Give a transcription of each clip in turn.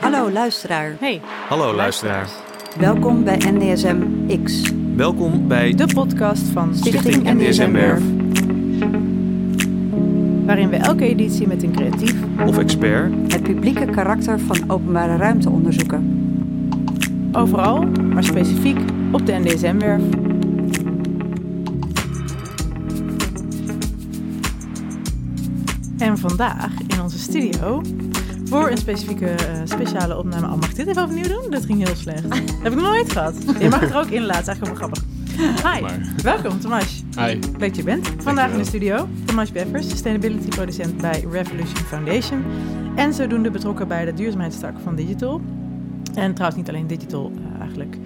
Hallo luisteraar, Hey, Hallo luisteraar. welkom bij NDSM X, Welkom bij de podcast van Stichting NDSM NDSM Werf. waarin we elke editie met een creatief of expert het publieke karakter van openbare ruimte onderzoeken. overal, maar specifiek op de NDSM-werf. En vandaag in onze studio voor een specifieke eh, speciale opname. Oh, mag ik dit even opnieuw doen? Dat ging heel slecht. Dat heb ik nog nooit gehad. Je mag het er ook in laten, eigenlijk wel grappig. Hi, welkom Tomas. Hi. Leuk dat je bent. Vandaag in de studio Tomas Beffers, sustainability producent bij Revolution Foundation. En zodoende betrokken bij de duurzaamheidstak van Digital. En trouwens niet alleen Digital eh, eigenlijk.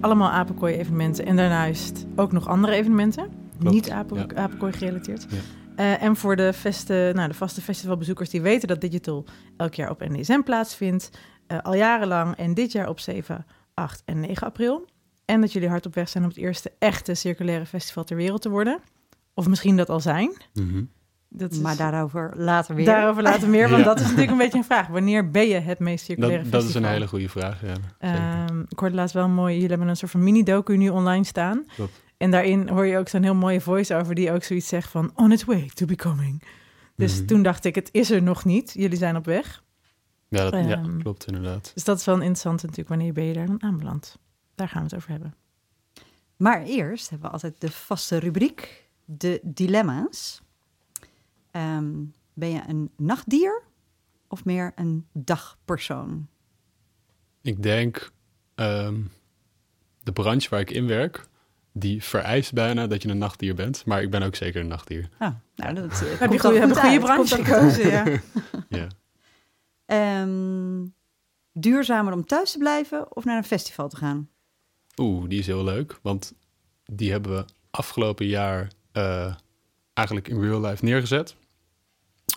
Allemaal apenkooi evenementen en daarnaast ook nog andere evenementen. Klopt, Niet apen, ja. apenkooi gerelateerd. Ja. Eh, en voor de, vaste, nou, de vaste festivalbezoekers die weten dat Digital elk jaar op NDSM plaatsvindt. eh, al jarenlang en dit jaar op 7, 8 en 9 april. En dat jullie hard op weg zijn om het eerste echte circulaire festival ter wereld te worden. Of misschien dat al zijn. Mhm. Dat is, Maar daarover later weer. daarover later meer, want Ja. dat is natuurlijk een beetje een vraag. Wanneer ben je het meest circulaire Dat, dat festival? is een hele goede vraag. Ja. Ehm, ik hoorde laatst wel een mooi, jullie hebben een soort van mini-docu nu online staan. Klopt. En daarin hoor je ook zo'n heel mooie voice-over die ook zoiets zegt van on its way to becoming. Dus Mhm. toen dacht ik, het is er nog niet. Jullie zijn op weg. ja, dat, ja, ehm, klopt inderdaad. Dus dat is wel interessant natuurlijk. Wanneer ben je daar dan aanbeland? Daar gaan we het over hebben. Maar eerst hebben we altijd de vaste rubriek, de dilemma's. Ehm, ben je een nachtdier of meer een dagpersoon? Ik denk, ehm, de branche waar ik in werk, die vereist bijna dat je een nachtdier bent. Maar ik ben ook zeker een nachtdier. Ah, nou, dat eh, Heb je goede, goed een goede branche gekozen, ja. Ja. Ehm, duurzamer om thuis te blijven of naar een festival te gaan? Oeh, die is heel leuk. Want die hebben we afgelopen jaar eh, eigenlijk in real life neergezet.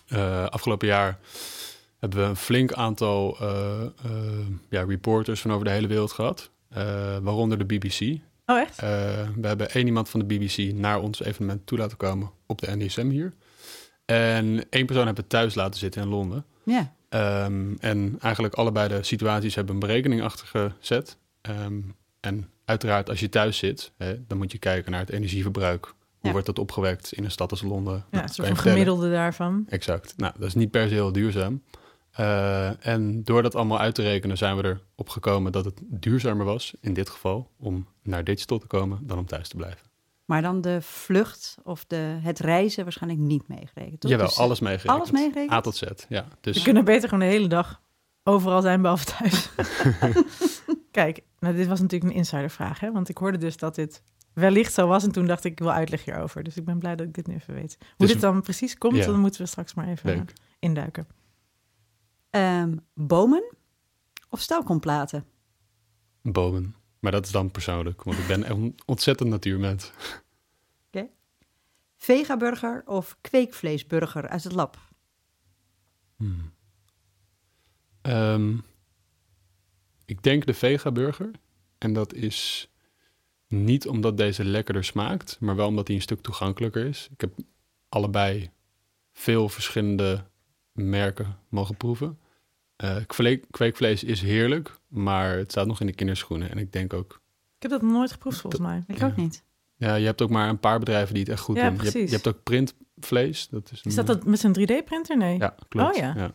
Eh, afgelopen jaar hebben we een flink aantal eh, ja, reporters van over de hele wereld gehad. eh, waaronder de BBC. Oh, echt? Eh, we hebben één iemand van de BBC naar ons evenement toe laten komen op de NDSM hier. En één persoon hebben we thuis laten zitten in Londen. Ja, Ehm, en eigenlijk allebei de situaties hebben een berekening achter gezet. Ehm, en uiteraard als je thuis zit, hè, dan moet je kijken naar het energieverbruik. Hoe Ja. wordt dat opgewekt in een stad als Londen? Ja, Nou, soort van gemiddelde daarvan. Exact. Nou, dat is niet per se heel duurzaam. Eh, en door dat allemaal uit te rekenen zijn we erop gekomen dat het duurzamer was, in dit geval, om naar digital te komen dan om thuis te blijven. maar dan de vlucht of de, het reizen waarschijnlijk niet meegerekend. toch? Jawel, Dus, alles meegerekend. alles meegerekend? A tot Z, ja. We Dus kunnen beter gewoon de hele dag overal zijn, behalve thuis. Kijk, nou, dit was natuurlijk een insidervraag, hè? Want ik hoorde dus dat dit wellicht zo was. En toen dacht ik, ik wil uitleg hierover. Dus ik ben blij dat ik dit nu even weet. Hoe Dus- dit dan precies komt, Ja. dan moeten we straks maar even leuk. induiken. Ehm, bomen of stelkomplaten? Bomen. Maar dat is dan persoonlijk, want ik ben echt een ontzettend natuurmens. Vegaburger of kweekvleesburger uit het lab? Hmm. Ehm, ik denk de vega-burger. En dat is niet omdat deze lekkerder smaakt, maar wel omdat hij een stuk toegankelijker is. Ik heb allebei veel verschillende merken mogen proeven. Eh, kwee- kweekvlees is heerlijk, maar het staat nog in de kinderschoenen. En ik denk ook, Ik heb dat nog nooit geproefd, volgens mij. Ik Ja. ook niet. ja, je hebt ook maar een paar bedrijven die het echt goed Ja, doen. Je hebt, precies. je hebt ook printvlees. Dat is, Is een- dat, dat met zo'n 3D-printer? Nee. Ja, klopt. Oh ja. ja.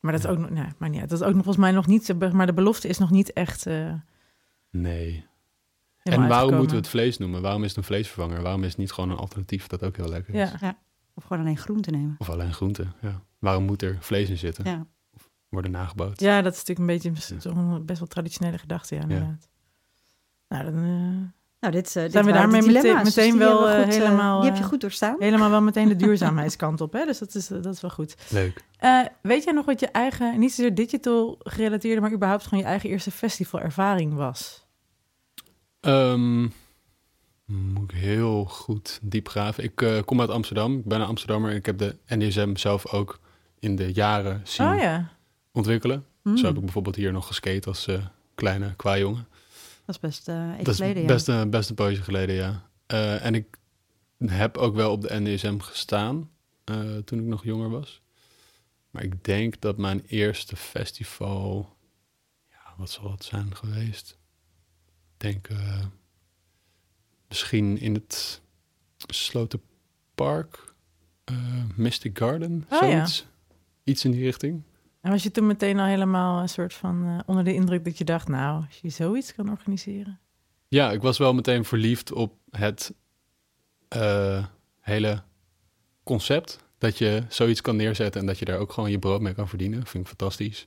Maar dat is ook nog, nou, maar niet. Dat is ook nog volgens mij nog niet, maar de belofte is nog niet echt. eh Nee. En waarom uitgekomen. moeten we het vlees noemen? Waarom is het een vleesvervanger? Waarom is het niet gewoon een alternatief dat ook heel lekker is? Ja. Of gewoon alleen groente nemen. Of alleen groenten, ja. Waarom moet er vlees in zitten? Ja. Worden nagebouwd? ja, dat is natuurlijk een beetje zo'n best wel traditionele gedachte, ja, inderdaad. Nou, dan eh, Nou, dit, eh, dit Zijn we daarmee meteen-. Dus wel, eh, goed, helemaal, die heb je goed doorstaan. helemaal wel meteen de duurzaamheidskant op, hè? Dus dat is, dat is wel goed. Leuk. Eh, weet jij nog wat je eigen, niet zozeer digital gerelateerde, maar überhaupt gewoon je eigen eerste festivalervaring was? Ehm, moet ik heel goed diep graven. Ik eh, kom uit Amsterdam. Ik ben een Amsterdammer. en Ik heb de NDSM zelf ook in de jaren zien Oh ja. ontwikkelen. Mm, Zo heb ik bijvoorbeeld hier nog geskate als eh, kleine kwajongen. Dat is best even Dat is geleden, ja. best, een, best een poosje geleden, ja. En ik heb ook wel op de NDSM gestaan toen ik nog jonger was. Maar ik denk dat mijn eerste festival, ja, wat zal het zijn geweest? Ik denk misschien in het Slotenpark, eh Mystic Garden, Oh, ja. zoiets. Iets in die richting. En was je toen meteen al helemaal een soort van eh, onder de indruk dat je dacht, nou, als je zoiets kan organiseren. Ja, ik was wel meteen verliefd op het eh, hele concept. Dat je zoiets kan neerzetten en dat je daar ook gewoon je brood mee kan verdienen. Vind ik fantastisch.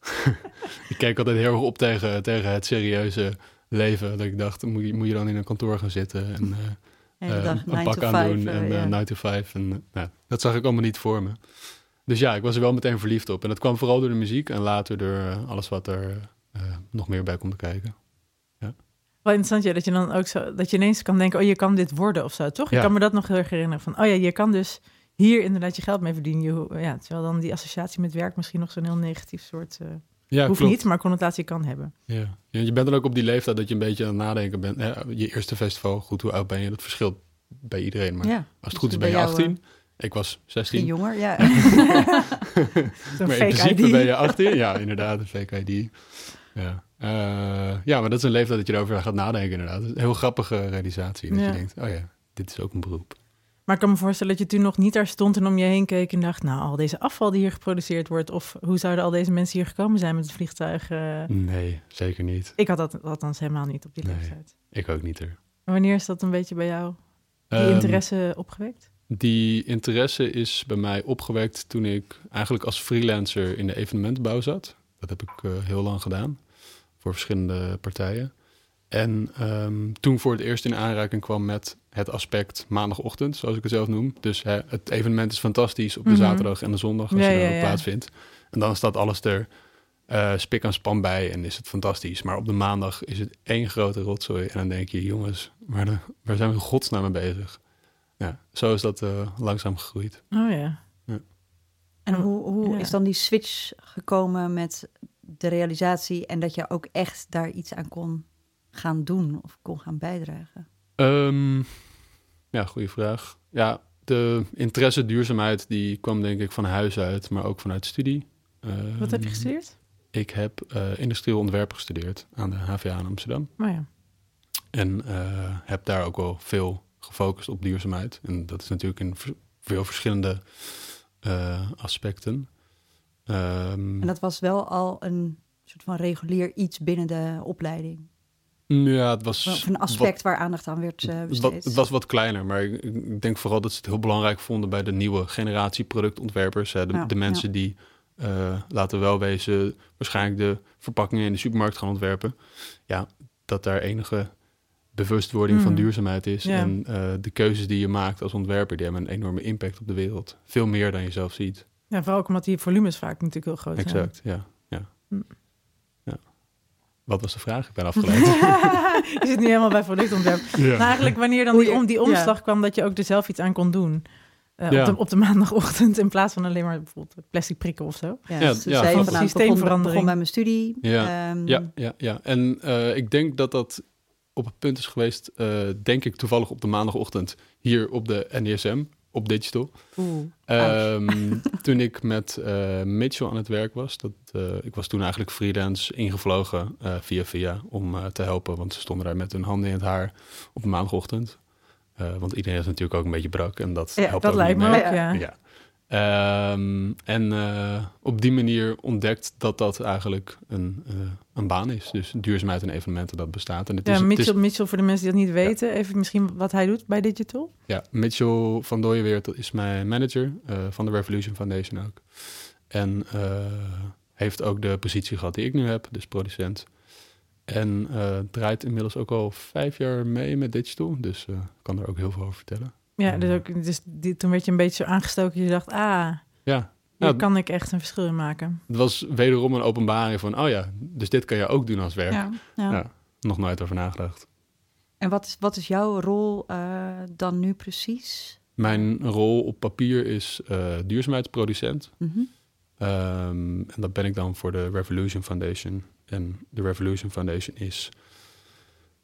ik keek altijd heel erg op tegen, tegen het serieuze leven. Dat ik dacht, moet je, moet je dan in een kantoor gaan zitten en dag een 9 pak to aandoen 5. en eh, ja. 9 to 5. En, nou, dat zag ik allemaal niet voor me. Dus ja, ik was er wel meteen verliefd op. En dat kwam vooral door de muziek en later door alles wat er nog meer bij komt kijken. Wel interessant, ja, dat je dan ook zo, dat je ineens kan denken, oh, je kan dit worden of zo, toch? Ja. Ik kan me dat nog heel erg herinneren van, oh ja, je kan dus hier inderdaad je geld mee verdienen. Je, ja, terwijl dan die associatie met werk misschien nog zo'n heel negatief soort, Ja, hoeft klopt. niet, maar connotatie kan hebben. Ja. ja, je bent dan ook op die leeftijd dat je een beetje aan het nadenken bent. Ja, je eerste festival, goed, hoe oud ben je? Dat verschilt bij iedereen. Maar ja, als het goed is ben je jou, 18. Ik was Misschien 16. jonger, ja. Maar in principe ID. ben je 18. Ja, inderdaad, een fake ID. Ja. Eh, ja, maar dat is een leeftijd dat je erover gaat nadenken inderdaad. Een heel grappige realisatie. Dat je denkt, oh ja, dit is ook een beroep. Maar ik kan me voorstellen dat je toen nog niet daar stond en om je heen keek en dacht, nou, al deze afval die hier geproduceerd wordt, of hoe zouden al deze mensen hier gekomen zijn met het vliegtuig? eh? Nee, zeker niet. Ik had dat althans helemaal niet op die Nee. leeftijd. Ik ook niet er. Wanneer is dat een beetje bij jou, die Ehm, interesse opgewekt? Die interesse is bij mij opgewekt toen ik eigenlijk als freelancer in de evenementenbouw zat. Dat heb ik eh, heel lang gedaan voor verschillende partijen. En ehm, toen voor het eerst in aanraking kwam met het aspect maandagochtend, zoals ik het zelf noem. Dus hè, het evenement is fantastisch op de Mhm. zaterdag en de zondag als Ja, je ja, daar ook ja. plaatsvindt. En dan staat alles er eh, spik en span bij en is het fantastisch. Maar op de maandag is het één grote rotzooi. En dan denk je, jongens, waar, de, waar zijn we in godsnaam mee bezig? Ja, zo is dat eh, langzaam gegroeid. Oh ja. En hoe, hoe Ja. is dan die switch gekomen met de realisatie en dat je ook echt daar iets aan kon gaan doen of kon gaan bijdragen? Ehm, ja, goede vraag. Ja, de interesse duurzaamheid die kwam denk ik van huis uit, maar ook vanuit studie. Wat heb je Ehm, gestudeerd? Ik heb eh, industrieel ontwerp gestudeerd aan de HVA in Amsterdam. Oh ja. En eh, heb daar ook wel veel gefocust op duurzaamheid. En dat is natuurlijk in veel verschillende eh, aspecten. Ehm, En dat was wel al een soort van regulier iets binnen de opleiding. Ja, het was Of een wat- aspect waar aandacht aan werd eh Het besteed. het was wat kleiner, maar ik, ik denk vooral dat ze het heel belangrijk vonden bij de nieuwe generatie productontwerpers. Hè, de, Ja, de mensen die, eh, laten we wel wezen, waarschijnlijk de verpakkingen in de supermarkt gaan ontwerpen. Ja, dat daar enige bewustwording van Mm. duurzaamheid is. Ja. En eh, de keuzes die je maakt als ontwerper, die hebben een enorme impact op de wereld. Veel meer dan je zelf ziet. ja, vooral ook omdat die volumes vaak natuurlijk heel groot zijn. Exact, ja. ja. Hm. Wat was de vraag? Ik ben afgeleid. je zit nu helemaal bij productontwerp. ja. Nou, eigenlijk wanneer dan die, om, die ja. omslag kwam dat je ook er zelf iets aan kon doen. Eh, Ja. op, de, op de maandagochtend in plaats van alleen maar bijvoorbeeld plastic prikken of zo. Ja, Ja, dus ja, zei van begon, systeemverandering. begon bij mijn studie. Ja, Ehm, Ja, ja, ja. En eh, ik denk dat dat op het punt is geweest, eh, denk ik toevallig op de maandagochtend hier op de NDSM, op Digital. Oeh, Ehm, toen ik met eh, Mitchell aan het werk was. Dat, eh, ik was toen eigenlijk freelance ingevlogen eh, via via om eh, te helpen. Want ze stonden daar met hun handen in het haar op maandagochtend. Eh, want iedereen is natuurlijk ook een beetje brak en dat Ja, helpt dat ook lijkt me mee. ook, ja. Ja. Ehm, en eh, op die manier ontdekt dat dat eigenlijk een, eh, een baan is. Dus duurzaamheid en evenementen, dat bestaat. En het Ja, is, het is- Mitchell, Mitchell, voor de mensen die dat niet weten, even misschien wat hij doet bij Digital. ja, Mitchell van Dooyeweert dat is mijn manager eh, van de Revolution Foundation ook. En heeft ook de positie gehad die ik nu heb, dus producent. En draait inmiddels ook al vijf jaar mee met Digital. Dus kan er ook heel veel over vertellen. Ja, dus, ook, dus die, toen werd je een beetje zo aangestoken. Je dacht, ah, Ja, hier Ja, kan ik echt een verschil in maken. het was wederom een openbaring van... oh ja, dus dit kan je ook doen als werk. ja, ja. Ja. Nog nooit over nagedacht. En wat is, wat is jouw rol eh, dan nu precies? Mijn rol op papier is eh, duurzaamheidsproducent. Mhm. Ehm, en dat ben ik dan voor de Revolution Foundation. En de Revolution Foundation is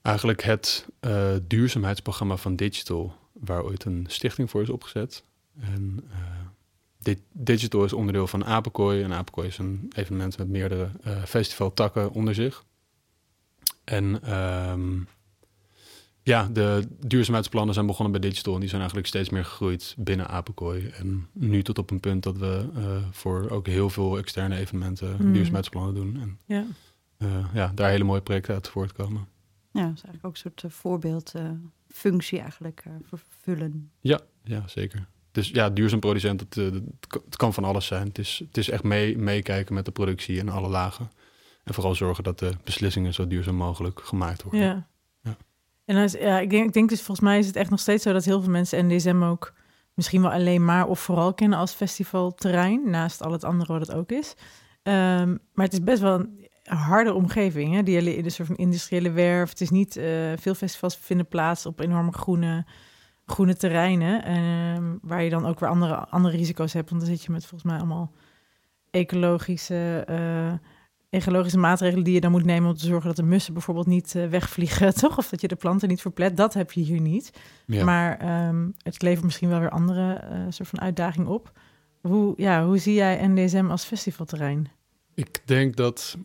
eigenlijk het eh, duurzaamheidsprogramma van Digital. Waar ooit een stichting voor is opgezet. En eh, Digital is onderdeel van Apenkooi. En Apenkooi is een evenement met meerdere eh, festivaltakken onder zich. En ehm, ja, de duurzaamheidsplannen zijn begonnen bij Digital. En die zijn eigenlijk steeds meer gegroeid binnen Apenkooi. En nu tot op een punt dat we eh, voor ook heel veel externe evenementen Hmm. duurzaamheidsplannen doen. En Ja. ja, daar hele mooie projecten uit voortkomen. Ja, dat is eigenlijk ook een soort eh, voorbeeldfunctie eigenlijk eh, vervullen. Ja, ja, zeker. Dus ja, duurzaam producent, het, eh, het, kan- het kan van alles zijn. Het is, het is echt mee, meekijken met de productie en alle lagen. En vooral zorgen dat de beslissingen zo duurzaam mogelijk gemaakt worden. Ja. Ja. En dan is, ja, ik, denk, ik denk dus volgens mij is het echt nog steeds zo dat heel veel mensen NDSM ook misschien wel alleen maar of vooral kennen als festivalterrein, naast al het andere wat het ook is. Ehm, maar het is best wel een harde omgeving, hè? die hele in een soort van industriële werf. Het is niet, eh, veel festivals vinden plaats op enorme groene, groene terreinen, ehm, waar je dan ook weer andere, andere risico's hebt, want dan zit je met volgens mij allemaal ecologische eh, ecologische maatregelen die je dan moet nemen om te zorgen dat de mussen bijvoorbeeld niet eh, wegvliegen, toch? Of dat je de planten niet verplet. Dat heb je hier niet. Ja. Maar ehm, het levert misschien wel weer andere soort van uitdaging op. Hoe, ja, hoe zie jij NDSM als festivalterrein? Ik denk dat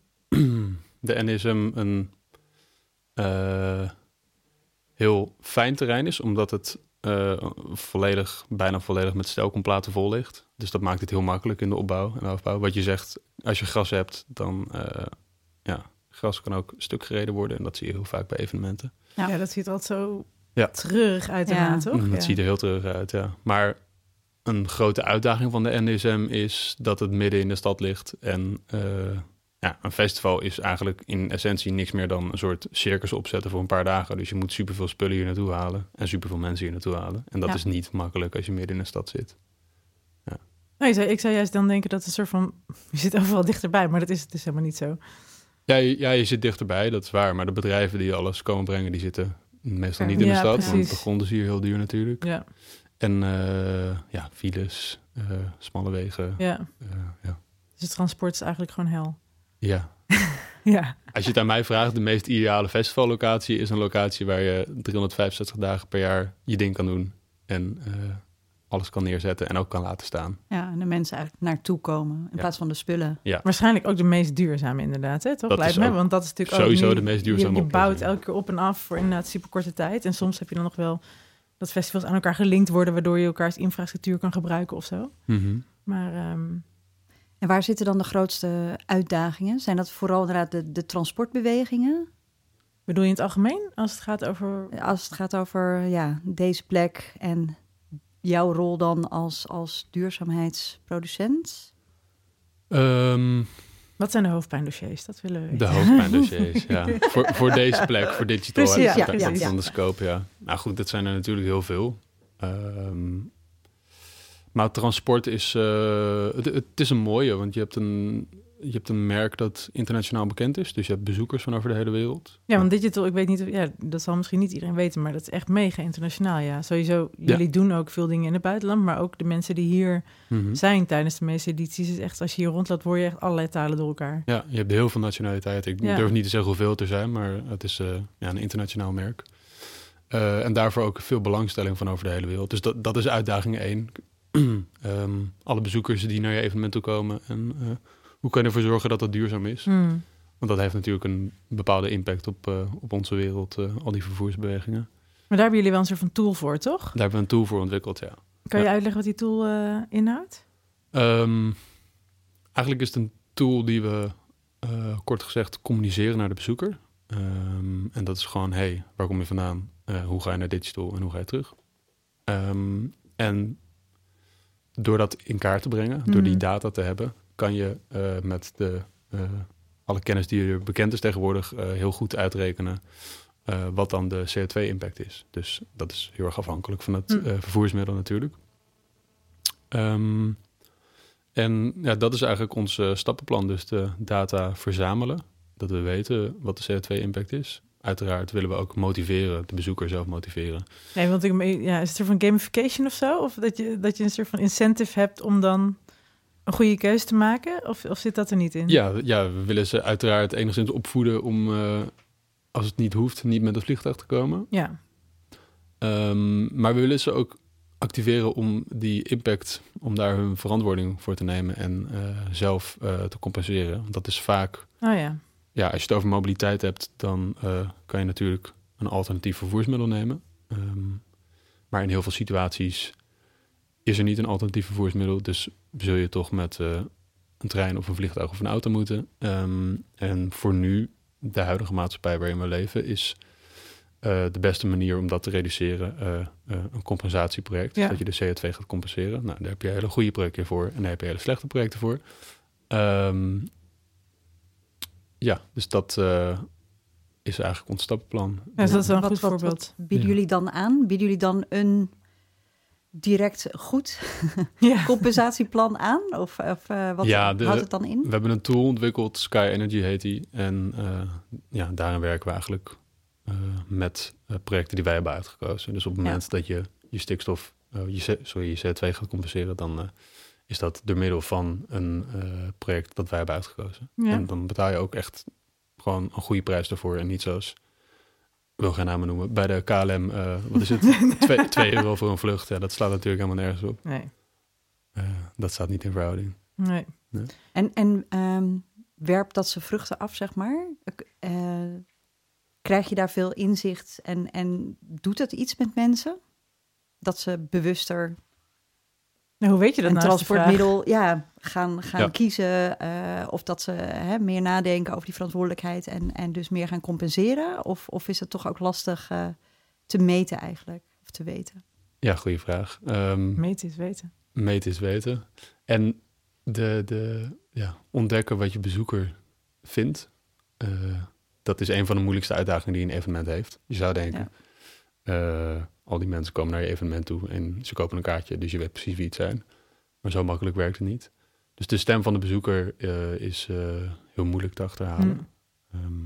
de NSM een eh, heel fijn terrein is, omdat het eh, volledig, bijna volledig met stelkomplaten vol ligt. Dus dat maakt het heel makkelijk in de opbouw en afbouw. Wat je zegt, als je gras hebt, dan eh, ja, gras kan ook stuk gereden worden. En dat zie je heel vaak bij evenementen. Ja. Ja, dat ziet er altijd zo Ja. treurig uit Ja. toch? Mm, Dat Ja. ziet er heel terug uit, ja. Maar een grote uitdaging van de NDSM is dat het midden in de stad ligt. En eh, ja, een festival is eigenlijk in essentie niks meer dan een soort circus opzetten voor een paar dagen. Dus je moet superveel spullen hier naartoe halen en superveel mensen hier naartoe halen. En dat Ja. is niet makkelijk als je midden in de stad zit. Nee, ik zou- ik zou juist dan denken dat het een soort van... Je zit overal dichterbij, maar dat is het dus helemaal niet zo. Ja, je, ja, je zit dichterbij, dat is waar. Maar de bedrijven die alles komen brengen, die zitten meestal niet in Ja, de stad. Want precies. de grond is hier heel duur natuurlijk. Ja, En eh, ja, files, eh, smalle wegen. ja. eh, ja. Dus het transport is eigenlijk gewoon hel. Ja, Ja, Als je het aan mij vraagt, de meest ideale festivallocatie is een locatie waar je 365 dagen per jaar je ding kan doen. En eh, alles kan neerzetten en ook kan laten staan. Ja, en de mensen eigenlijk naartoe komen in Ja. plaats van de spullen. waarschijnlijk ook de meest duurzame inderdaad, hè? toch? Dat Lijkt me, want dat is natuurlijk sowieso ook nu- de meest je- duurzame Je, bouwt oplossing. elke keer op en af voor inderdaad super korte tijd. En soms heb je dan nog wel dat festivals aan elkaar gelinkt worden... waardoor je elkaars infrastructuur kan gebruiken of zo. Maar ehm, En waar zitten dan de grootste uitdagingen? Zijn dat vooral inderdaad de, de transportbewegingen? bedoel je in het algemeen als het gaat over... Als het gaat over ja, deze plek en jouw rol dan als, als duurzaamheidsproducent? Ehm, Wat zijn de hoofdpijndossiers? Dat willen we weten. de hoofdpijndossiers, ja. Voor, voor deze plek, voor digital. Precies, en- ja, dat is dan de scope, ja. Nou goed, dat zijn er natuurlijk heel veel. Ehm, maar transport is, eh, het, het is een mooie, want je hebt een, je hebt een merk dat internationaal bekend is. Dus je hebt bezoekers van over de hele wereld. Ja, want digital, ik weet niet, of- ja, dat zal misschien niet iedereen weten, maar dat is echt mega internationaal, ja. Sowieso, jullie doen ook veel dingen in het buitenland, maar ook de mensen die hier Mhm. zijn tijdens de meeste edities, is echt, als je hier rondloopt, hoor je echt allerlei talen door elkaar. Ja, je hebt heel veel nationaliteiten. Ik Ja. durf niet te zeggen hoeveel het er zijn, maar het is eh, ja, een internationaal merk. Eh, en daarvoor ook veel belangstelling van over de hele wereld. Dus dat, dat is uitdaging één. Ehm, alle bezoekers die naar je evenement toe komen. En eh, hoe kan je ervoor zorgen dat dat duurzaam is? Hmm. Want dat heeft natuurlijk een bepaalde impact op, eh, op onze wereld, eh, al die vervoersbewegingen. Maar daar hebben jullie wel een soort van tool voor, toch? Daar hebben we een tool voor ontwikkeld, ja. Kan je Ja. uitleggen wat die tool inhoudt? Ehm, eigenlijk is het een tool die we, kort gezegd, communiceren naar de bezoeker. Ehm, en dat is gewoon, hey, waar kom je vandaan? Hoe ga je naar digital en hoe ga je terug? En door dat in kaart te brengen, door die Mhm. data te hebben, kan je eh, met de, eh, alle kennis die er bekend is tegenwoordig eh, heel goed uitrekenen wat dan de CO2-impact is. Dus dat is heel erg afhankelijk van het eh, vervoersmiddel natuurlijk. Ehm, en ja, dat is eigenlijk ons stappenplan, dus de data verzamelen. Dat we weten wat de CO2-impact is. Uiteraard willen we ook motiveren, de bezoeker zelf motiveren. Nee, want ik, ja, is het er van gamification of zo? Of dat je, dat je een soort van incentive hebt om dan een goede keuze te maken? Of, of zit dat er niet in? Ja, ja, we willen ze uiteraard enigszins opvoeden om, eh, als het niet hoeft, niet met het vliegtuig te komen. Ja. Ehm, maar we willen ze ook activeren om die impact, om daar hun verantwoording voor te nemen en eh, zelf eh, te compenseren. Want dat is vaak, Oh ja. Ja, als je het over mobiliteit hebt, dan eh, kan je natuurlijk een alternatief vervoersmiddel nemen. Ehm, maar in heel veel situaties is er niet een alternatief vervoersmiddel, dus zul je toch met eh, een trein of een vliegtuig of een auto moeten. Ehm, en voor nu, de huidige maatschappij waarin we leven, is eh, de beste manier om dat te reduceren een compensatieproject. Ja. Dat je de CO2 gaat compenseren. Nou, daar heb je hele goede projecten voor en daar heb je hele slechte projecten voor. Ehm, ja, dus dat eh, is eigenlijk ons stappenplan. Ja, dus dat is wel een Wat- goed wat- voorbeeld. Bieden Ja. jullie dan aan? Bieden jullie dan een direct goed Ja. compensatieplan aan? Of, of eh, wat Ja, de- houdt het dan in? We hebben een tool ontwikkeld, Sky Energy heet die. En eh, ja, daarin werken we eigenlijk eh, met projecten die wij hebben uitgekozen. Dus op het Ja. moment dat je je stikstof, eh, je, sorry, je CO2 gaat compenseren, dan eh, is dat door middel van een eh, project dat wij hebben uitgekozen. Ja. En dan betaal je ook echt gewoon een goede prijs daarvoor. En niet zoals, ik wil geen namen noemen, bij de KLM, eh, wat is het? 2 euro voor een vlucht. Ja, dat slaat natuurlijk helemaal nergens op. Nee. Eh, dat staat niet in verhouding. Nee. En, en ehm, werpt dat ze vruchten af, zeg maar? Krijg je daar veel inzicht en, en doet het iets met mensen? Dat ze bewuster Nou, hoe weet je dat een nou? transportmiddel ja, gaan, gaan Ja. kiezen? eh, of dat ze hè, meer nadenken over die verantwoordelijkheid en, en dus meer gaan compenseren? Of, of is het toch ook lastig eh, te meten eigenlijk? Of te weten? Ja, goede vraag. Ehm, Meten is weten. meten is weten. En de, de, ja, ontdekken wat je bezoeker vindt, eh, dat is een van de moeilijkste uitdagingen die een evenement heeft. Je zou denken, eh, al die mensen komen naar je evenement toe en ze kopen een kaartje, dus je weet precies wie het zijn. Maar zo makkelijk werkt het niet. Dus de stem van de bezoeker eh, is eh, heel moeilijk te achterhalen. Hm. Ehm,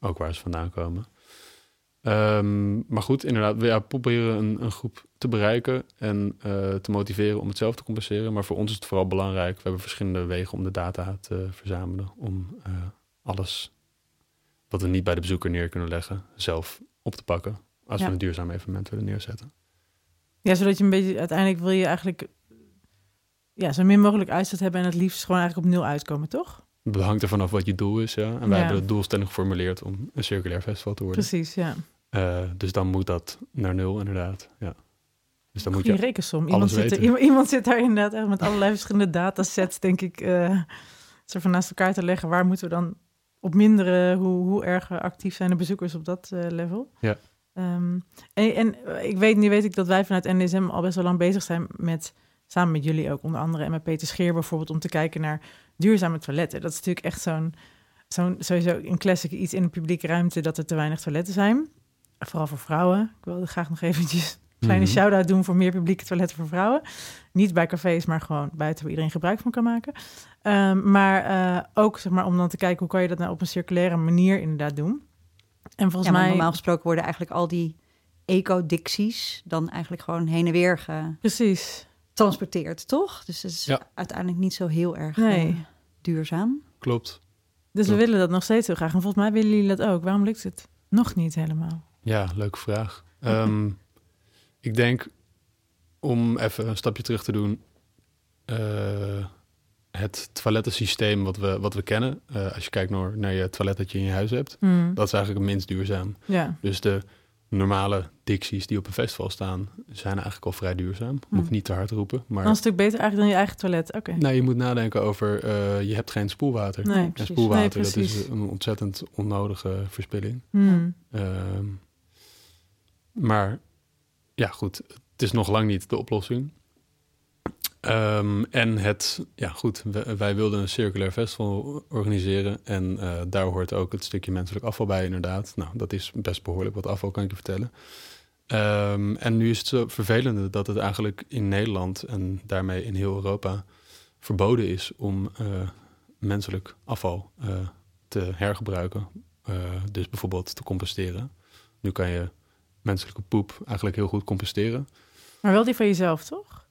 ook waar ze vandaan komen. Ehm, maar goed, inderdaad, we ja, proberen een, een groep te bereiken en eh, te motiveren om het zelf te compenseren. Maar voor ons is het vooral belangrijk. We hebben verschillende wegen om de data te verzamelen. Om alles wat we niet bij de bezoeker neer kunnen leggen, zelf op te pakken. Als Ja. we een duurzaam evenement willen neerzetten. Ja, zodat je een beetje... Uiteindelijk wil je eigenlijk... Ja, zo min mogelijk uitstoot hebben... en het liefst gewoon eigenlijk op nul uitkomen, toch? Het hangt er vanaf wat je doel is, ja. En wij Ja. hebben het doelstelling geformuleerd om een circulair festival te worden. Precies, ja. Eh, dus dan moet dat naar nul, inderdaad. Ja. Dus dan moet je rekensom. Iemand zit, er, weten. iemand, zit daar inderdaad echt met allerlei verschillende datasets, denk ik, eh zo van naast elkaar te leggen. Waar moeten we dan op minderen? Hoe, hoe erg actief zijn de bezoekers op dat eh, level? Ja. Ehm, en, en eh, ik weet, nu weet ik dat wij vanuit NDSM al best wel lang bezig zijn met, samen met jullie ook onder andere, en met Peter Scheer bijvoorbeeld, om te kijken naar duurzame toiletten. Dat is natuurlijk echt zo'n, zo'n sowieso een classic iets in de publieke ruimte, dat er te weinig toiletten zijn. Vooral voor vrouwen. Ik wilde graag nog eventjes een kleine Mhm. shout-out doen voor meer publieke toiletten voor vrouwen. Niet bij cafés, maar gewoon buiten waar iedereen gebruik van kan maken. Ehm, maar eh, ook zeg maar, om dan te kijken hoe kan je dat nou op een circulaire manier inderdaad doen. En volgens Ja, maar mij... normaal gesproken worden eigenlijk al die ecodicties dan eigenlijk gewoon heen en weer Precies. getransporteerd, toch? Dus het is Ja. uiteindelijk niet zo heel erg Nee. eh, duurzaam. Klopt. Dus we willen dat nog steeds heel graag. En volgens mij willen jullie dat ook. Waarom lukt het nog niet helemaal? Ja, leuke vraag. Ehm, ik denk, om even een stapje terug te doen, eh, het toilettensysteem wat we, wat we kennen, eh, als je kijkt naar, naar je toilet dat je in je huis hebt, Hmm. dat is eigenlijk het minst duurzaam. Ja. Dus de normale dicties die op een festival staan, zijn eigenlijk al vrij duurzaam. Moet ik Hmm. niet te hard roepen, maar Dan is het natuurlijk beter eigenlijk dan je eigen toilet. Oké. nou, je moet nadenken over, eh, je hebt geen spoelwater. Nee, en precies. spoelwater, Nee, dat is een ontzettend onnodige verspilling. Hmm. Ehm, maar ja, goed, het is nog lang niet de oplossing. Ehm, en het, ja goed, wij, wilden een circulair festival organiseren en eh, daar hoort ook het stukje menselijk afval bij inderdaad. Nou, dat is best behoorlijk wat afval, kan ik je vertellen. Ehm, en nu is het zo vervelende dat het eigenlijk in Nederland en daarmee in heel Europa verboden is om eh, menselijk afval eh, te hergebruiken. Dus bijvoorbeeld te composteren. Nu kan je menselijke poep eigenlijk heel goed composteren. Maar wel die van jezelf, toch?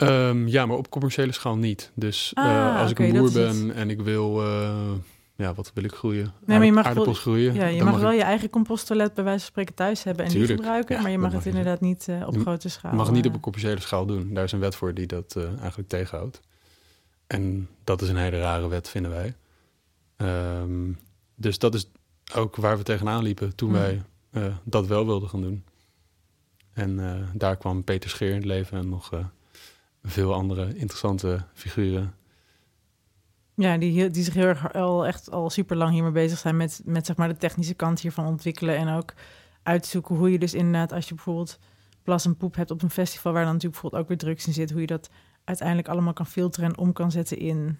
Ehm, ja, maar op commerciële schaal niet. Dus eh, Ah, als ik een boer ben en ik wil, eh, ja, wat wil ik groeien? maar je mag aardappels groeien. Ja, je mag wel ik- je eigen composttoilet bij wijze van spreken thuis hebben en die Tuurlijk. gebruiken, Ja, maar je mag het inderdaad niet eh, op grote schaal. Je mag het niet op een commerciële schaal doen. Daar is een wet voor die dat eigenlijk tegenhoudt. En dat is een hele rare wet, vinden wij. Ehm, dus dat is ook waar we tegenaan liepen toen Hmm. wij dat wel wilden gaan doen. En daar kwam Peter Scheer in het leven en nog veel andere interessante figuren. Ja, die, die zich heel erg al echt al super lang hiermee bezig zijn met, met zeg maar de technische kant hiervan ontwikkelen. En ook uitzoeken hoe je dus inderdaad, als je bijvoorbeeld plas en poep hebt op een festival, waar dan natuurlijk bijvoorbeeld ook weer drugs in zit, hoe je dat uiteindelijk allemaal kan filteren en om kan zetten in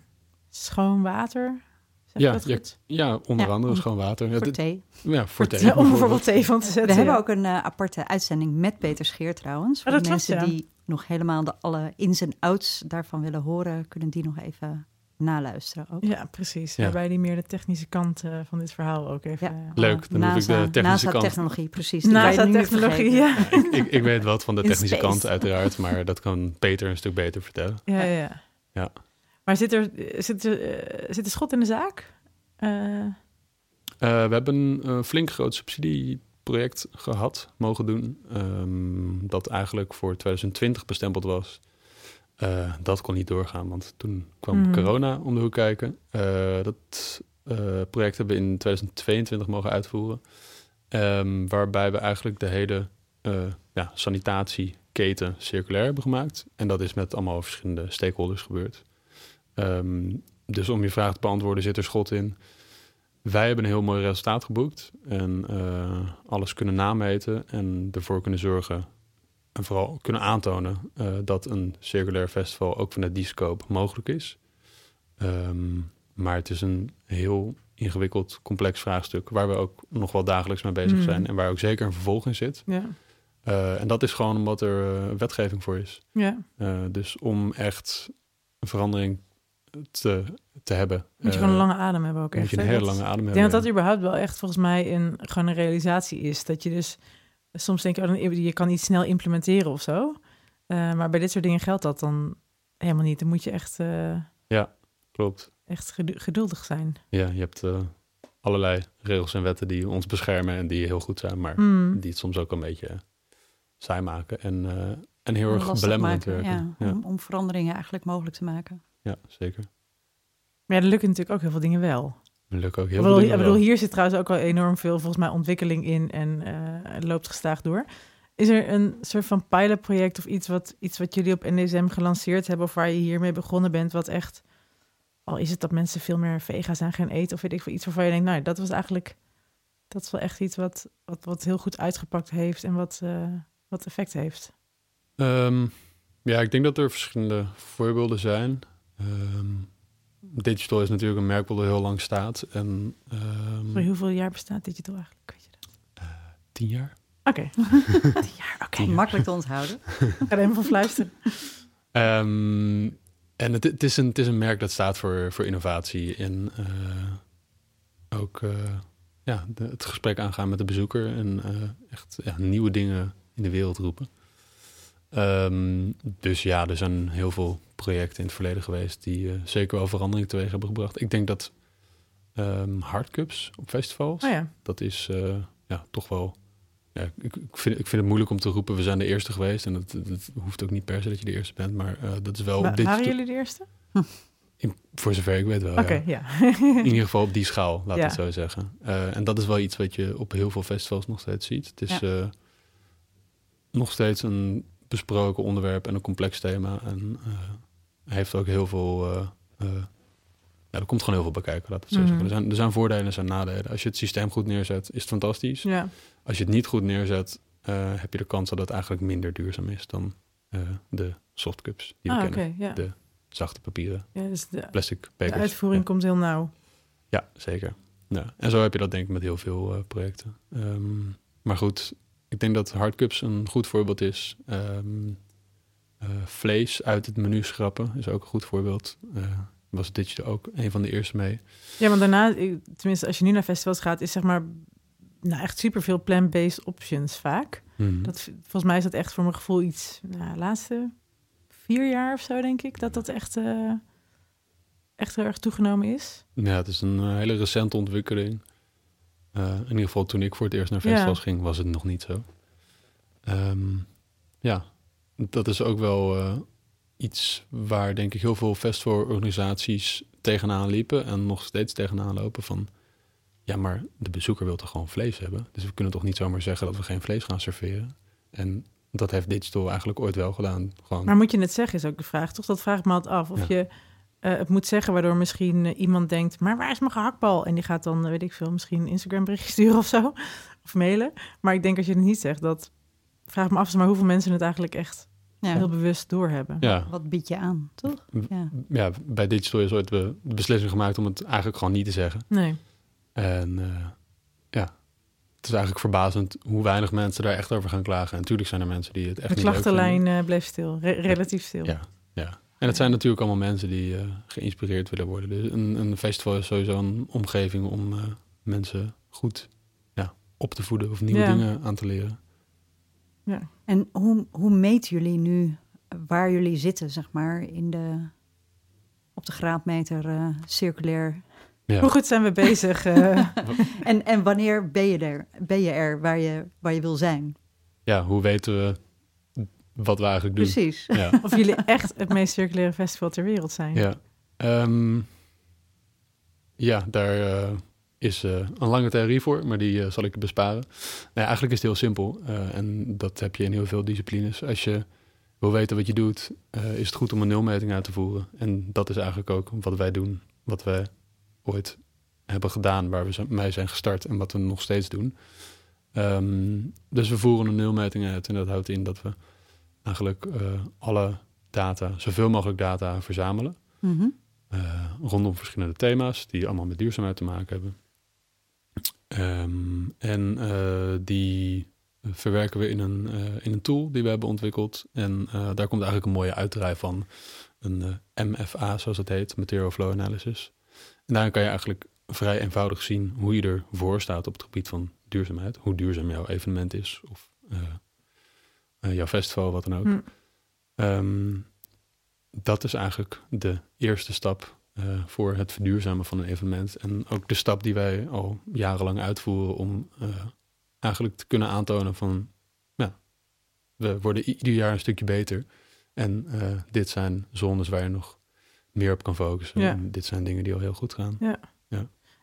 schoon water. Zeg Ja, ja, goed? Ja, onder Ja, andere om- schoon water. Ja, Voor dit- thee. ja, voor thee. Ja, om bijvoorbeeld thee van te zetten. We hebben ja. ook een eh, aparte uitzending met Peter Scheer trouwens. Voor Oh, de dat mensen ja. die nog helemaal de alle ins en outs daarvan willen horen, kunnen die nog even naluisteren ook. Ja, precies. Ja. Waarbij die meer de technische kant eh, van dit verhaal ook even... Ja. eh, Leuk, dan hoef ik de technische kant- NASA-technologie, precies. NASA-technologie, vergeten. ja. ik, ik weet wat van de In technische space. kant uiteraard, maar dat kan Peter een stuk beter vertellen. Ja, ja. Ja. Maar zit er, zit, er, eh, zit er schot in de zaak? Eh, Eh, we hebben een flink groot subsidieproject gehad, mogen doen, ehm, dat eigenlijk voor 2020 bestempeld was. Eh, dat kon niet doorgaan, want toen kwam Mhm. corona om de hoek kijken. Eh, dat eh, project hebben we in 2022 mogen uitvoeren, Ehm, waarbij we eigenlijk de hele ja, sanitatieketen circulair hebben gemaakt. En dat is met allemaal verschillende stakeholders gebeurd. Ehm, dus om je vraag te beantwoorden, zit er schot in? Wij hebben een heel mooi resultaat geboekt en eh, alles kunnen nameten en ervoor kunnen zorgen en vooral kunnen aantonen eh, dat een circulair festival ook vanuit die scope mogelijk is. Ehm, maar het is een heel ingewikkeld, complex vraagstuk waar we ook nog wel dagelijks mee bezig Mhm. zijn en waar ook zeker een vervolg in zit. ja. Eh, en dat is gewoon omdat er wetgeving voor is. ja. Dus om echt een verandering te, te hebben. Moet je eh, gewoon een lange adem hebben ook moet echt. je een hele lange adem Ik hebben. denk dat dat ja. überhaupt wel echt volgens mij een, gewoon een realisatie is. Dat je dus soms denk je, oh, je kan iets snel implementeren of zo. Eh, maar bij dit soort dingen geldt dat dan helemaal niet. Dan moet je echt, eh, Klopt. echt gedu- geduldig zijn. Ja, je hebt eh, allerlei regels en wetten die ons beschermen en die heel goed zijn, maar Hmm. die het soms ook een beetje saai maken en, eh, en heel erg belemmerend maken, werken. Ja, Ja, Om, om veranderingen eigenlijk mogelijk te maken. Ja, zeker. Maar ja, er lukken natuurlijk ook heel veel dingen wel. Er lukken ook heel Ik veel dingen ik bedoel, hier zit trouwens ook al enorm veel volgens mij ontwikkeling in en eh, het loopt gestaag door. Is er een soort van pilotproject of iets wat, iets wat jullie op NDSM gelanceerd hebben of waar je hiermee begonnen bent, wat echt, al is het dat mensen veel meer vega zijn gaan eten of weet ik veel, iets waarvan je denkt, nou, dat was eigenlijk, dat is wel echt iets wat, wat, wat heel goed uitgepakt heeft en wat, eh, wat effect heeft. Ehm, ja, ik denk dat er verschillende voorbeelden zijn. Ehm, digital is natuurlijk een merk dat heel lang staat. En ehm, Voor hoeveel jaar bestaat Digital eigenlijk? Weet je dat? tien jaar. Oké. Tien jaar, oké. Makkelijk te onthouden. Ik ga er even van fluisteren. Ehm, en het, het, is een, het is een merk dat staat voor, voor innovatie en eh, ook eh, ja, de- het gesprek aangaan met de bezoeker en eh, echt ja, nieuwe dingen in de wereld roepen. Ehm, dus ja, er zijn heel veel projecten in het verleden geweest die eh, zeker wel verandering teweeg hebben gebracht. Ik denk dat ehm hardcups op festivals, Oh ja. dat is eh, ja, toch wel. Ja, ik, ik, vind, ik vind het moeilijk om te roepen, we zijn de eerste geweest. En dat, dat hoeft ook niet per se dat je de eerste bent, maar eh, dat is wel dit waren jullie de eerste? in- voor zover ik weet wel. Oké, ja. ja. In ieder geval op die schaal, laat Ja. ik het zo zeggen. En dat is wel iets wat je op heel veel festivals nog steeds ziet. Het is nog steeds een besproken onderwerp en een complex thema. En eh, heeft ook heel veel. eh, eh, ja, er komt gewoon heel veel bij kijken, laat ik het zo Mhm. zeggen. Er zijn, er zijn voordelen en er zijn nadelen. Als je het systeem goed neerzet, is het fantastisch. ja. Als je het niet goed neerzet, heb je de kans dat het eigenlijk minder duurzaam is dan de softcups die we Ah. De zachte papieren, ja. Dus de, plastic de bekers. uitvoering Ja. komt heel nauw. Ja, zeker. Ja. En zo heb je dat denk ik met heel veel projecten. Ehm, maar goed, ik denk dat hardcups een goed voorbeeld is. Ehm, eh, vlees uit het menu schrappen is ook een goed voorbeeld. Eh, was Digital ook een van de eerste mee. Ja, want daarna, ik- tenminste als je nu naar festivals gaat, is zeg maar nou, echt superveel plant-based options vaak. Mhm. Dat, volgens mij is dat echt voor mijn gevoel iets, nou, de laatste vier jaar of zo denk ik, dat dat echt, eh, echt heel erg toegenomen is? Ja, het is een hele recente ontwikkeling. Eh, in ieder geval toen ik voor het eerst naar Ja. festivals ging, was het nog niet zo. Ehm, ja, dat is ook wel eh, iets waar denk ik heel veel festivalorganisaties tegenaan liepen en nog steeds tegenaan lopen van... Ja, maar de bezoeker wil toch gewoon vlees hebben? Dus we kunnen toch niet zomaar zeggen dat we geen vlees gaan serveren? En dat heeft Digital eigenlijk ooit wel gedaan. Gewoon, Maar moet je het zeggen, is ook de vraag, toch? Dat vraag ik me altijd af. Of Ja. je eh, het moet zeggen, waardoor misschien eh, iemand denkt... maar waar is mijn gehaktbal? En die gaat dan, eh, weet ik veel, misschien een Instagram berichtje sturen of zo. Of mailen. Maar ik denk als je het niet zegt, dat... Vraag me af, maar hoeveel mensen het eigenlijk echt Ja. heel bewust doorhebben. ja, Wat bied je aan, toch? Ja. ja, bij Digital is ooit de beslissing gemaakt om het eigenlijk gewoon niet te zeggen. Nee. En eh, ja, het is eigenlijk verbazend hoe weinig mensen daar echt over gaan klagen. En natuurlijk zijn er mensen die het echt De niet leuk klachtenlijn eh, bleef stil, re- relatief stil. Ja, ja. En het zijn natuurlijk allemaal mensen die eh, geïnspireerd willen worden. Dus een, een festival is sowieso een omgeving om eh, mensen goed ja, op te voeden of nieuwe Ja. dingen aan te leren. En hoe, hoe meten jullie nu waar jullie zitten, zeg maar, in de, op de graadmeter eh, circulair? Ja. Hoe goed zijn we bezig? En, en wanneer ben je er, ben je er waar, je, waar je wil zijn? ja, hoe weten we wat we eigenlijk doen? Precies. Ja. of jullie echt het meest circulaire festival ter wereld zijn? Ja, Ehm, ja daar eh, is eh, een lange theorie voor, maar die eh, zal ik besparen. Nee, eigenlijk is het heel simpel en dat heb je in heel veel disciplines. Als je wil weten wat je doet, is het goed om een nulmeting uit te voeren. En dat is eigenlijk ook wat wij doen, wat wij ooit hebben gedaan, waar we mee zijn gestart en wat we nog steeds doen. Ehm, dus we voeren een nulmeting uit en dat houdt in dat we eigenlijk eh, alle data, zoveel mogelijk data verzamelen. Mhm. eh, rondom verschillende thema's die allemaal met duurzaamheid te maken hebben. Ehm, en eh, die verwerken we in een, in een tool die we hebben ontwikkeld. En daar komt eigenlijk een mooie uitdraai van. Een MFA, zoals het heet, Material Flow Analysis. En daarin kan je eigenlijk vrij eenvoudig zien hoe je ervoor staat op het gebied van duurzaamheid. Hoe duurzaam jouw evenement is of jouw festival, wat dan ook. Hm. Ehm, dat is eigenlijk de eerste stap eh, voor het verduurzamen van een evenement. En ook de stap die wij al jarenlang uitvoeren om eh, eigenlijk te kunnen aantonen van, ja, we worden ieder jaar een stukje beter. En eh, dit zijn zones waar je nog meer op kan focussen. Ja. En dit zijn dingen die al heel goed gaan. Ja,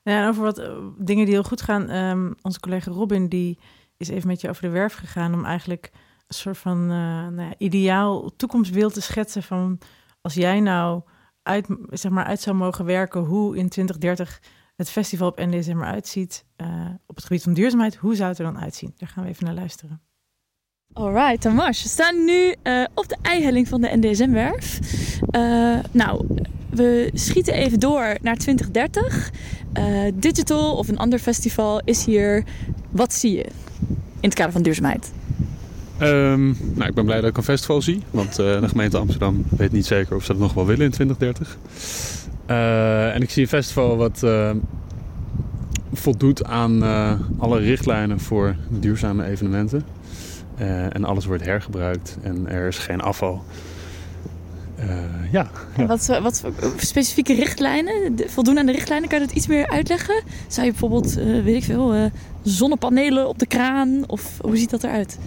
en over wat eh, dingen die heel goed gaan. ehm, onze collega Robin die is even met je over de werf gegaan om eigenlijk een soort van eh, nou ja, ideaal toekomstbeeld te schetsen van als jij nou uit, zeg maar, uit zou mogen werken hoe in 2030 het festival op NDSM eruit ziet eh, op het gebied van duurzaamheid, hoe zou het er dan uitzien? Daar gaan we even naar luisteren. Alright, Tamas. We staan nu eh, op de eihelling van de NDSM-werf. Nou, we schieten even door naar 2030. Eh, Digital of een ander festival is hier. Wat zie je in het kader van duurzaamheid? Ehm, nou, ik ben blij dat ik een festival zie. Want eh, de gemeente Amsterdam weet niet zeker of ze dat nog wel willen in 2030. Eh, en ik zie een festival wat eh, voldoet aan alle richtlijnen voor duurzame evenementen. En alles wordt hergebruikt en er is geen afval. Ja, wat, voor specifieke richtlijnen? Voldoen aan de richtlijnen? Kan je dat iets meer uitleggen? Zou je bijvoorbeeld, weet ik veel, zonnepanelen op de kraan? Of hoe ziet dat eruit?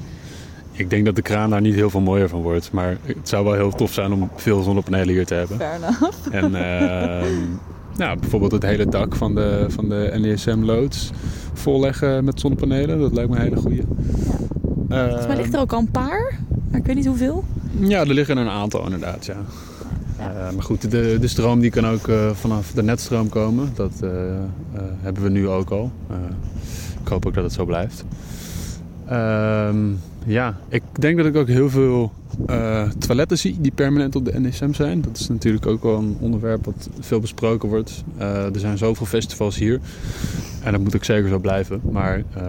Ik denk dat de kraan daar niet heel veel mooier van wordt. Maar het zou wel heel tof zijn om veel zonnepanelen hier te hebben. Fair enough. En ehm, nou, bijvoorbeeld het hele dak van de, van de NDSM-loods volleggen met zonnepanelen. Dat lijkt me een hele goeie. Volgens mij ligt er ook al een paar, maar ik weet niet hoeveel. Ja, er liggen er een aantal inderdaad, ja. Eh, maar goed, de, de stroom die kan ook eh, vanaf de netstroom komen. Dat eh, hebben we nu ook al. Ik hoop ook dat het zo blijft. Ehm, ja, ik denk dat ik ook heel veel eh, toiletten zie die permanent op de NSM zijn. Dat is natuurlijk ook wel een onderwerp wat veel besproken wordt. Eh, er zijn zoveel festivals hier. En dat moet ook zeker zo blijven. Maar eh,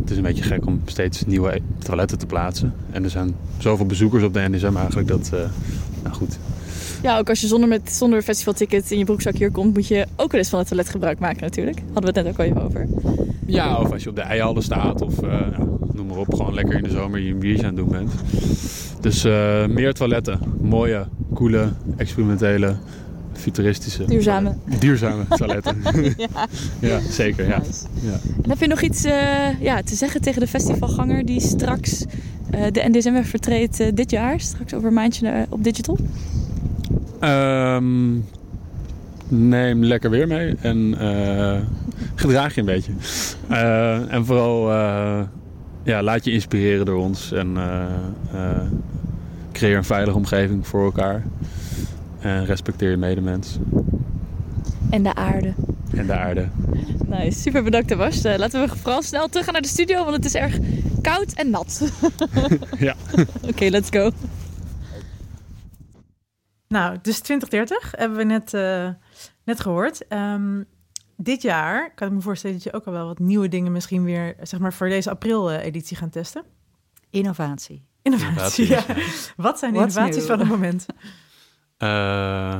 het is een beetje gek om steeds nieuwe toiletten te plaatsen. En er zijn zoveel bezoekers op de NSM eigenlijk dat... nou goed, Ja, ook als je zonder, met, zonder festivalticket in je broekzak hier komt, moet je ook wel eens van het toilet gebruik maken natuurlijk. Hadden we het net ook al even over. Ja, of als je op de eihallen staat of eh, ja, noem maar op, gewoon lekker in de zomer je een biertje aan het doen bent. Dus eh, meer toiletten. Mooie, coole, experimentele futuristische, Duurzame. duurzame toiletten. ja, ja, zeker. Ja. nice. Ja. En heb je nog iets eh, ja, te zeggen tegen de festivalganger die straks eh, de NDSM vertreedt dit jaar? Straks over een maandje op Digital? Ehm, neem lekker weer mee en eh, gedraag je een beetje. Eh, en vooral eh, ja, laat je inspireren door ons en creëer een veilige omgeving voor elkaar. En respecteer je medemens En de aarde. en de aarde. Nice, super bedankt Tabas. Eh, laten we vooral snel terug gaan naar de studio, want het is erg koud en nat. Ja. Oké, let's go. Nou, dus 2030 hebben we net, eh, net gehoord. Ehm, dit jaar kan ik me voorstellen dat je ook al wel wat nieuwe dingen misschien weer, zeg maar, voor deze april-editie gaan testen. Innovatie. Innovatie, ja. Wat zijn de What's innovaties new? van het moment? Eh,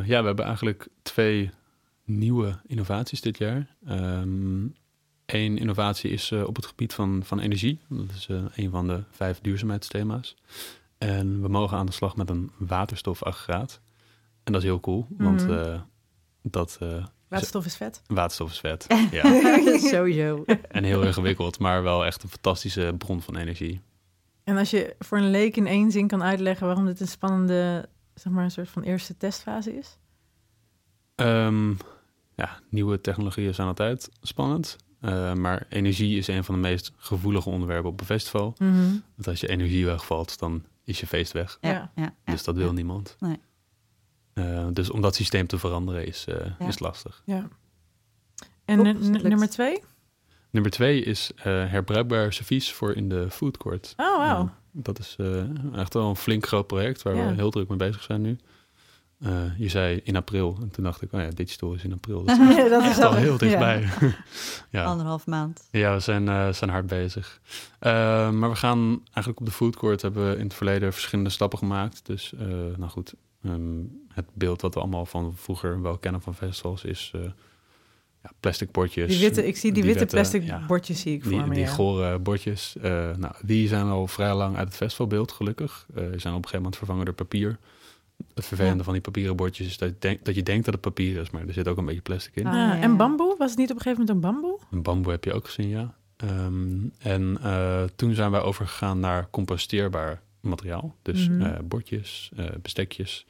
ja, we hebben eigenlijk twee nieuwe innovaties dit jaar. Eén innovatie is eh, op het gebied van, van energie. Dat is eh, een van de vijf duurzaamheidsthema's. En we mogen aan de slag met een waterstofaggregaat. En dat is heel cool, want Mhm. eh, dat eh, Waterstof is vet. waterstof is vet. ja. Sowieso. En heel ingewikkeld, maar wel echt een fantastische bron van energie. En als je voor een leek in één zin kan uitleggen waarom dit een spannende, zeg maar, een soort van eerste testfase is? Ehm, ja, nieuwe technologieën zijn altijd spannend. Eh, maar energie is een van de meest gevoelige onderwerpen op een festival. Want als je energie wegvalt, dan is je feest weg. Ja. Ja, ja, ja, dus dat wil ja. niemand. Nee. Eh, dus om dat systeem te veranderen is, eh, Ja. is lastig. Ja. En nummer twee? Nummer twee is eh, herbruikbaar servies voor in de food court. Oh. Eh, dat is eh, echt wel een flink groot project waar Ja. we heel druk mee bezig zijn nu. Eh, je zei in april. En toen dacht ik, oh ja, digital is in april. Dat is dat is al heel dichtbij. ja. Anderhalf maand. Ja, we zijn, eh, zijn hard bezig. Eh, maar we gaan eigenlijk op de food court hebben we in het verleden verschillende stappen gemaakt. Dus, eh, nou goed, ehm, het beeld dat we allemaal van vroeger wel kennen van festivals is eh, ja, plastic bordjes. Die witte, ik zie die, witte plastic ja, bordjes zie ik voor Die, me. die ja. gore bordjes. eh, nou, die zijn al vrij lang uit het festivalbeeld, gelukkig. Eh, die zijn op een gegeven moment vervangen door papier. Het vervelende Ja. van die papieren bordjes is dat je, denkt, dat je denkt dat het papier is, maar er zit ook een beetje plastic in. Ah, Ah, ja, en bamboe? Was het niet op een gegeven moment een bamboe? Een bamboe heb je ook gezien, ja. Ehm, en eh, toen zijn wij overgegaan naar composteerbaar materiaal. Dus eh, bordjes, eh, bestekjes,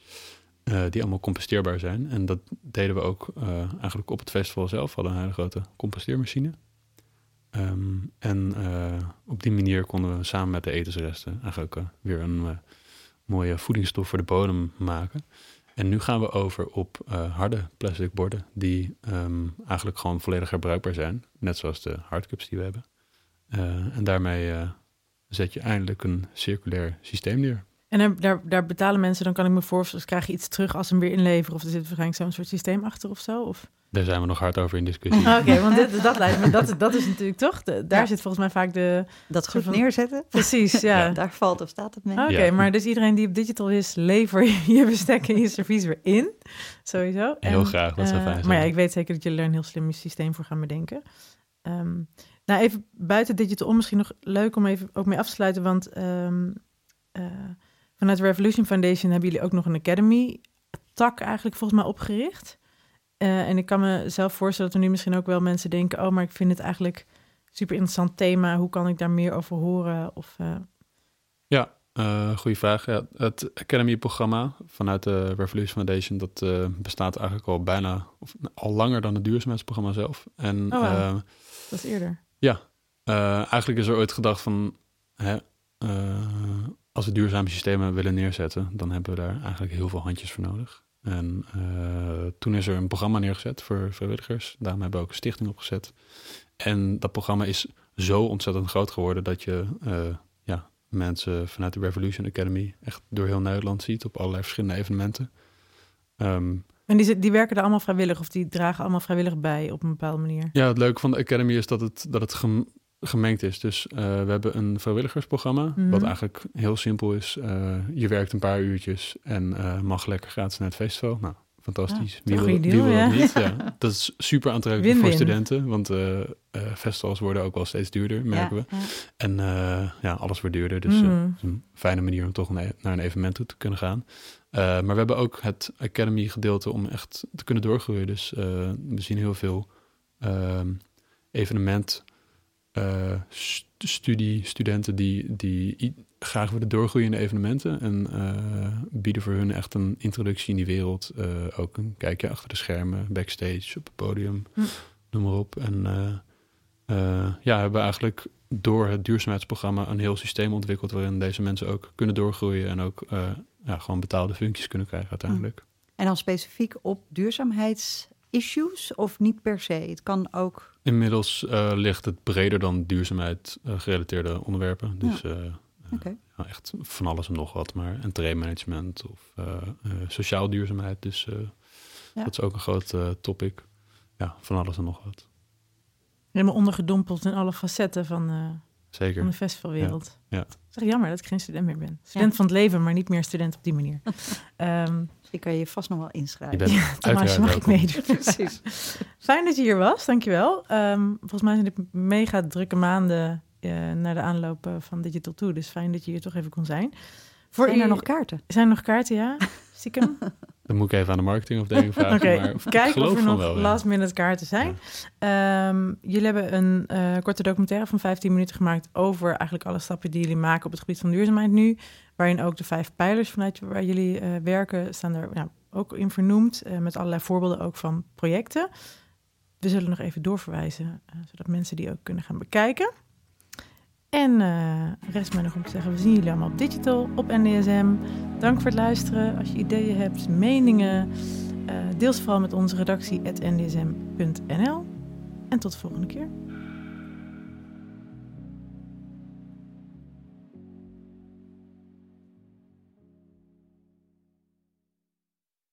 eh, die allemaal composteerbaar zijn. En dat deden we ook eh, eigenlijk op het festival zelf. We hadden een hele grote composteermachine. Ehm, en eh, op die manier konden we samen met de etensresten eigenlijk weer een mooie voedingsstof voor de bodem maken. En nu gaan we over op harde plastic borden die ehm, eigenlijk gewoon volledig herbruikbaar zijn. Net zoals de hardcups die we hebben. En daarmee zet je eindelijk een circulair systeem neer. En daar, daar, daar betalen mensen, dan kan ik me voorstellen, krijg je iets terug als ze hem weer inleveren? Of er zit waarschijnlijk zo'n soort systeem achter of zo? Of... Daar zijn we nog hard over in discussie. Oké, want dit, dat lijkt me, dat, dat is natuurlijk toch, de- daar Ja. zit volgens mij vaak de... Dat goed van- neerzetten. Precies, ja. Daar valt of staat het mee. Oké, Ja. maar dus iedereen die op digital is, lever je, je bestek en je servies weer in. Sowieso. Heel graag, dat zou eh, fijn zijn. Maar ja, ik weet zeker dat jullie er een heel slim systeem voor gaan bedenken. Ehm, nou, even buiten digital om, misschien nog leuk om even ook mee af te sluiten, want ehm, eh, vanuit de Revolution Foundation hebben jullie ook nog een academy tak eigenlijk volgens mij opgericht. Eh, en ik kan me zelf voorstellen dat er nu misschien ook wel mensen denken, oh, maar ik vind het eigenlijk super interessant thema. Hoe kan ik daar meer over horen? Of, eh, Ja, eh goede vraag. Ja, het Academy-programma vanuit de Revolution Foundation... dat bestaat eigenlijk al bijna, of al langer dan het duurzaamheidsprogramma zelf. En Oh, dat is eerder. Eh, eigenlijk is er ooit gedacht van, hè, als we duurzame systemen willen neerzetten, dan hebben we daar eigenlijk heel veel handjes voor nodig. En eh, toen is er een programma neergezet voor vrijwilligers. Daarom hebben we ook een stichting opgezet. En dat programma is zo ontzettend groot geworden dat je eh, ja, mensen vanuit de Revolution Academy echt door heel Nederland ziet op allerlei verschillende evenementen. Ehm, En die, die werken er allemaal vrijwillig of die dragen allemaal vrijwillig bij op een bepaalde manier? Ja, het leuke van de Academy is dat het, dat het gem- gemengd is. Dus eh, we hebben een vrijwilligersprogramma, Mhm. wat eigenlijk heel simpel is. Eh, je werkt een paar uurtjes en eh, mag lekker gratis naar het festival. Nou, fantastisch. wie wil, wie dat ja. niet? Ja, dat is super aantrekkelijk voor studenten, want festivals worden ook wel steeds duurder, merken we. Ja, ja. En ja, alles wordt duurder, dus Mhm. is een fijne manier om toch naar een evenement toe te kunnen gaan. Maar we hebben ook het Academy gedeelte om echt te kunnen doorgroeien. Dus we zien heel veel ehm, evenement, st- studie, studenten die, die graag willen doorgroeien in de evenementen. En eh, bieden voor hun echt een introductie in die wereld. Eh, ook een kijkje achter de schermen, backstage, op het podium, Hm. noem maar op. En ja, hebben we eigenlijk door het duurzaamheidsprogramma een heel systeem ontwikkeld waarin deze mensen ook kunnen doorgroeien en ook ja, gewoon betaalde functies kunnen krijgen uiteindelijk. En dan specifiek op duurzaamheidsissues of niet per se? Het kan ook. Inmiddels eh, ligt het breder dan duurzaamheid eh, gerelateerde onderwerpen. Dus eh, Oké. ja, echt van alles en nog wat. Maar entreemanagement of eh, eh, sociaal duurzaamheid. Dus eh, Ja. dat is ook een groot eh, topic. Ja, van alles en nog wat. Helemaal ondergedompeld in alle facetten van, eh, van Zeker. de festivalwereld. Ja, ja. Het is echt jammer dat ik geen student meer ben. Student van het leven, maar niet meer student op die manier. Ehm Misschien kan je je vast nog wel Je inschrijven. bent Thomas, uiteraard mag ik meedoen? Precies. Fijn dat je hier was, dankjewel. Ehm volgens mij zijn dit mega drukke maanden eh, naar de aanloop eh, van Digital 2. Dus fijn dat je hier toch even kon zijn. Voor Zijn er nog kaarten? Zijn er nog kaarten, ja? Stiekem? Dan moet ik even aan de marketingafdeling vragen. Oké, ik kijk of er nog wel, ja. last minute kaarten zijn. Ehm, jullie hebben een eh, korte documentaire van 15 minuten gemaakt over eigenlijk alle stappen die jullie maken op het gebied van duurzaamheid nu. Waarin ook de vijf pijlers vanuit waar jullie eh, werken staan er ja, ook in vernoemd. eh, met allerlei voorbeelden ook van projecten. We zullen nog even doorverwijzen, zodat mensen die ook kunnen gaan bekijken. En eh rest mij nog om te zeggen, we zien jullie allemaal op digital, op NDSM. Dank voor het luisteren. Als je ideeën hebt, meningen, eh deel ze vooral met onze redactie at ndsm.nl. En tot de volgende keer.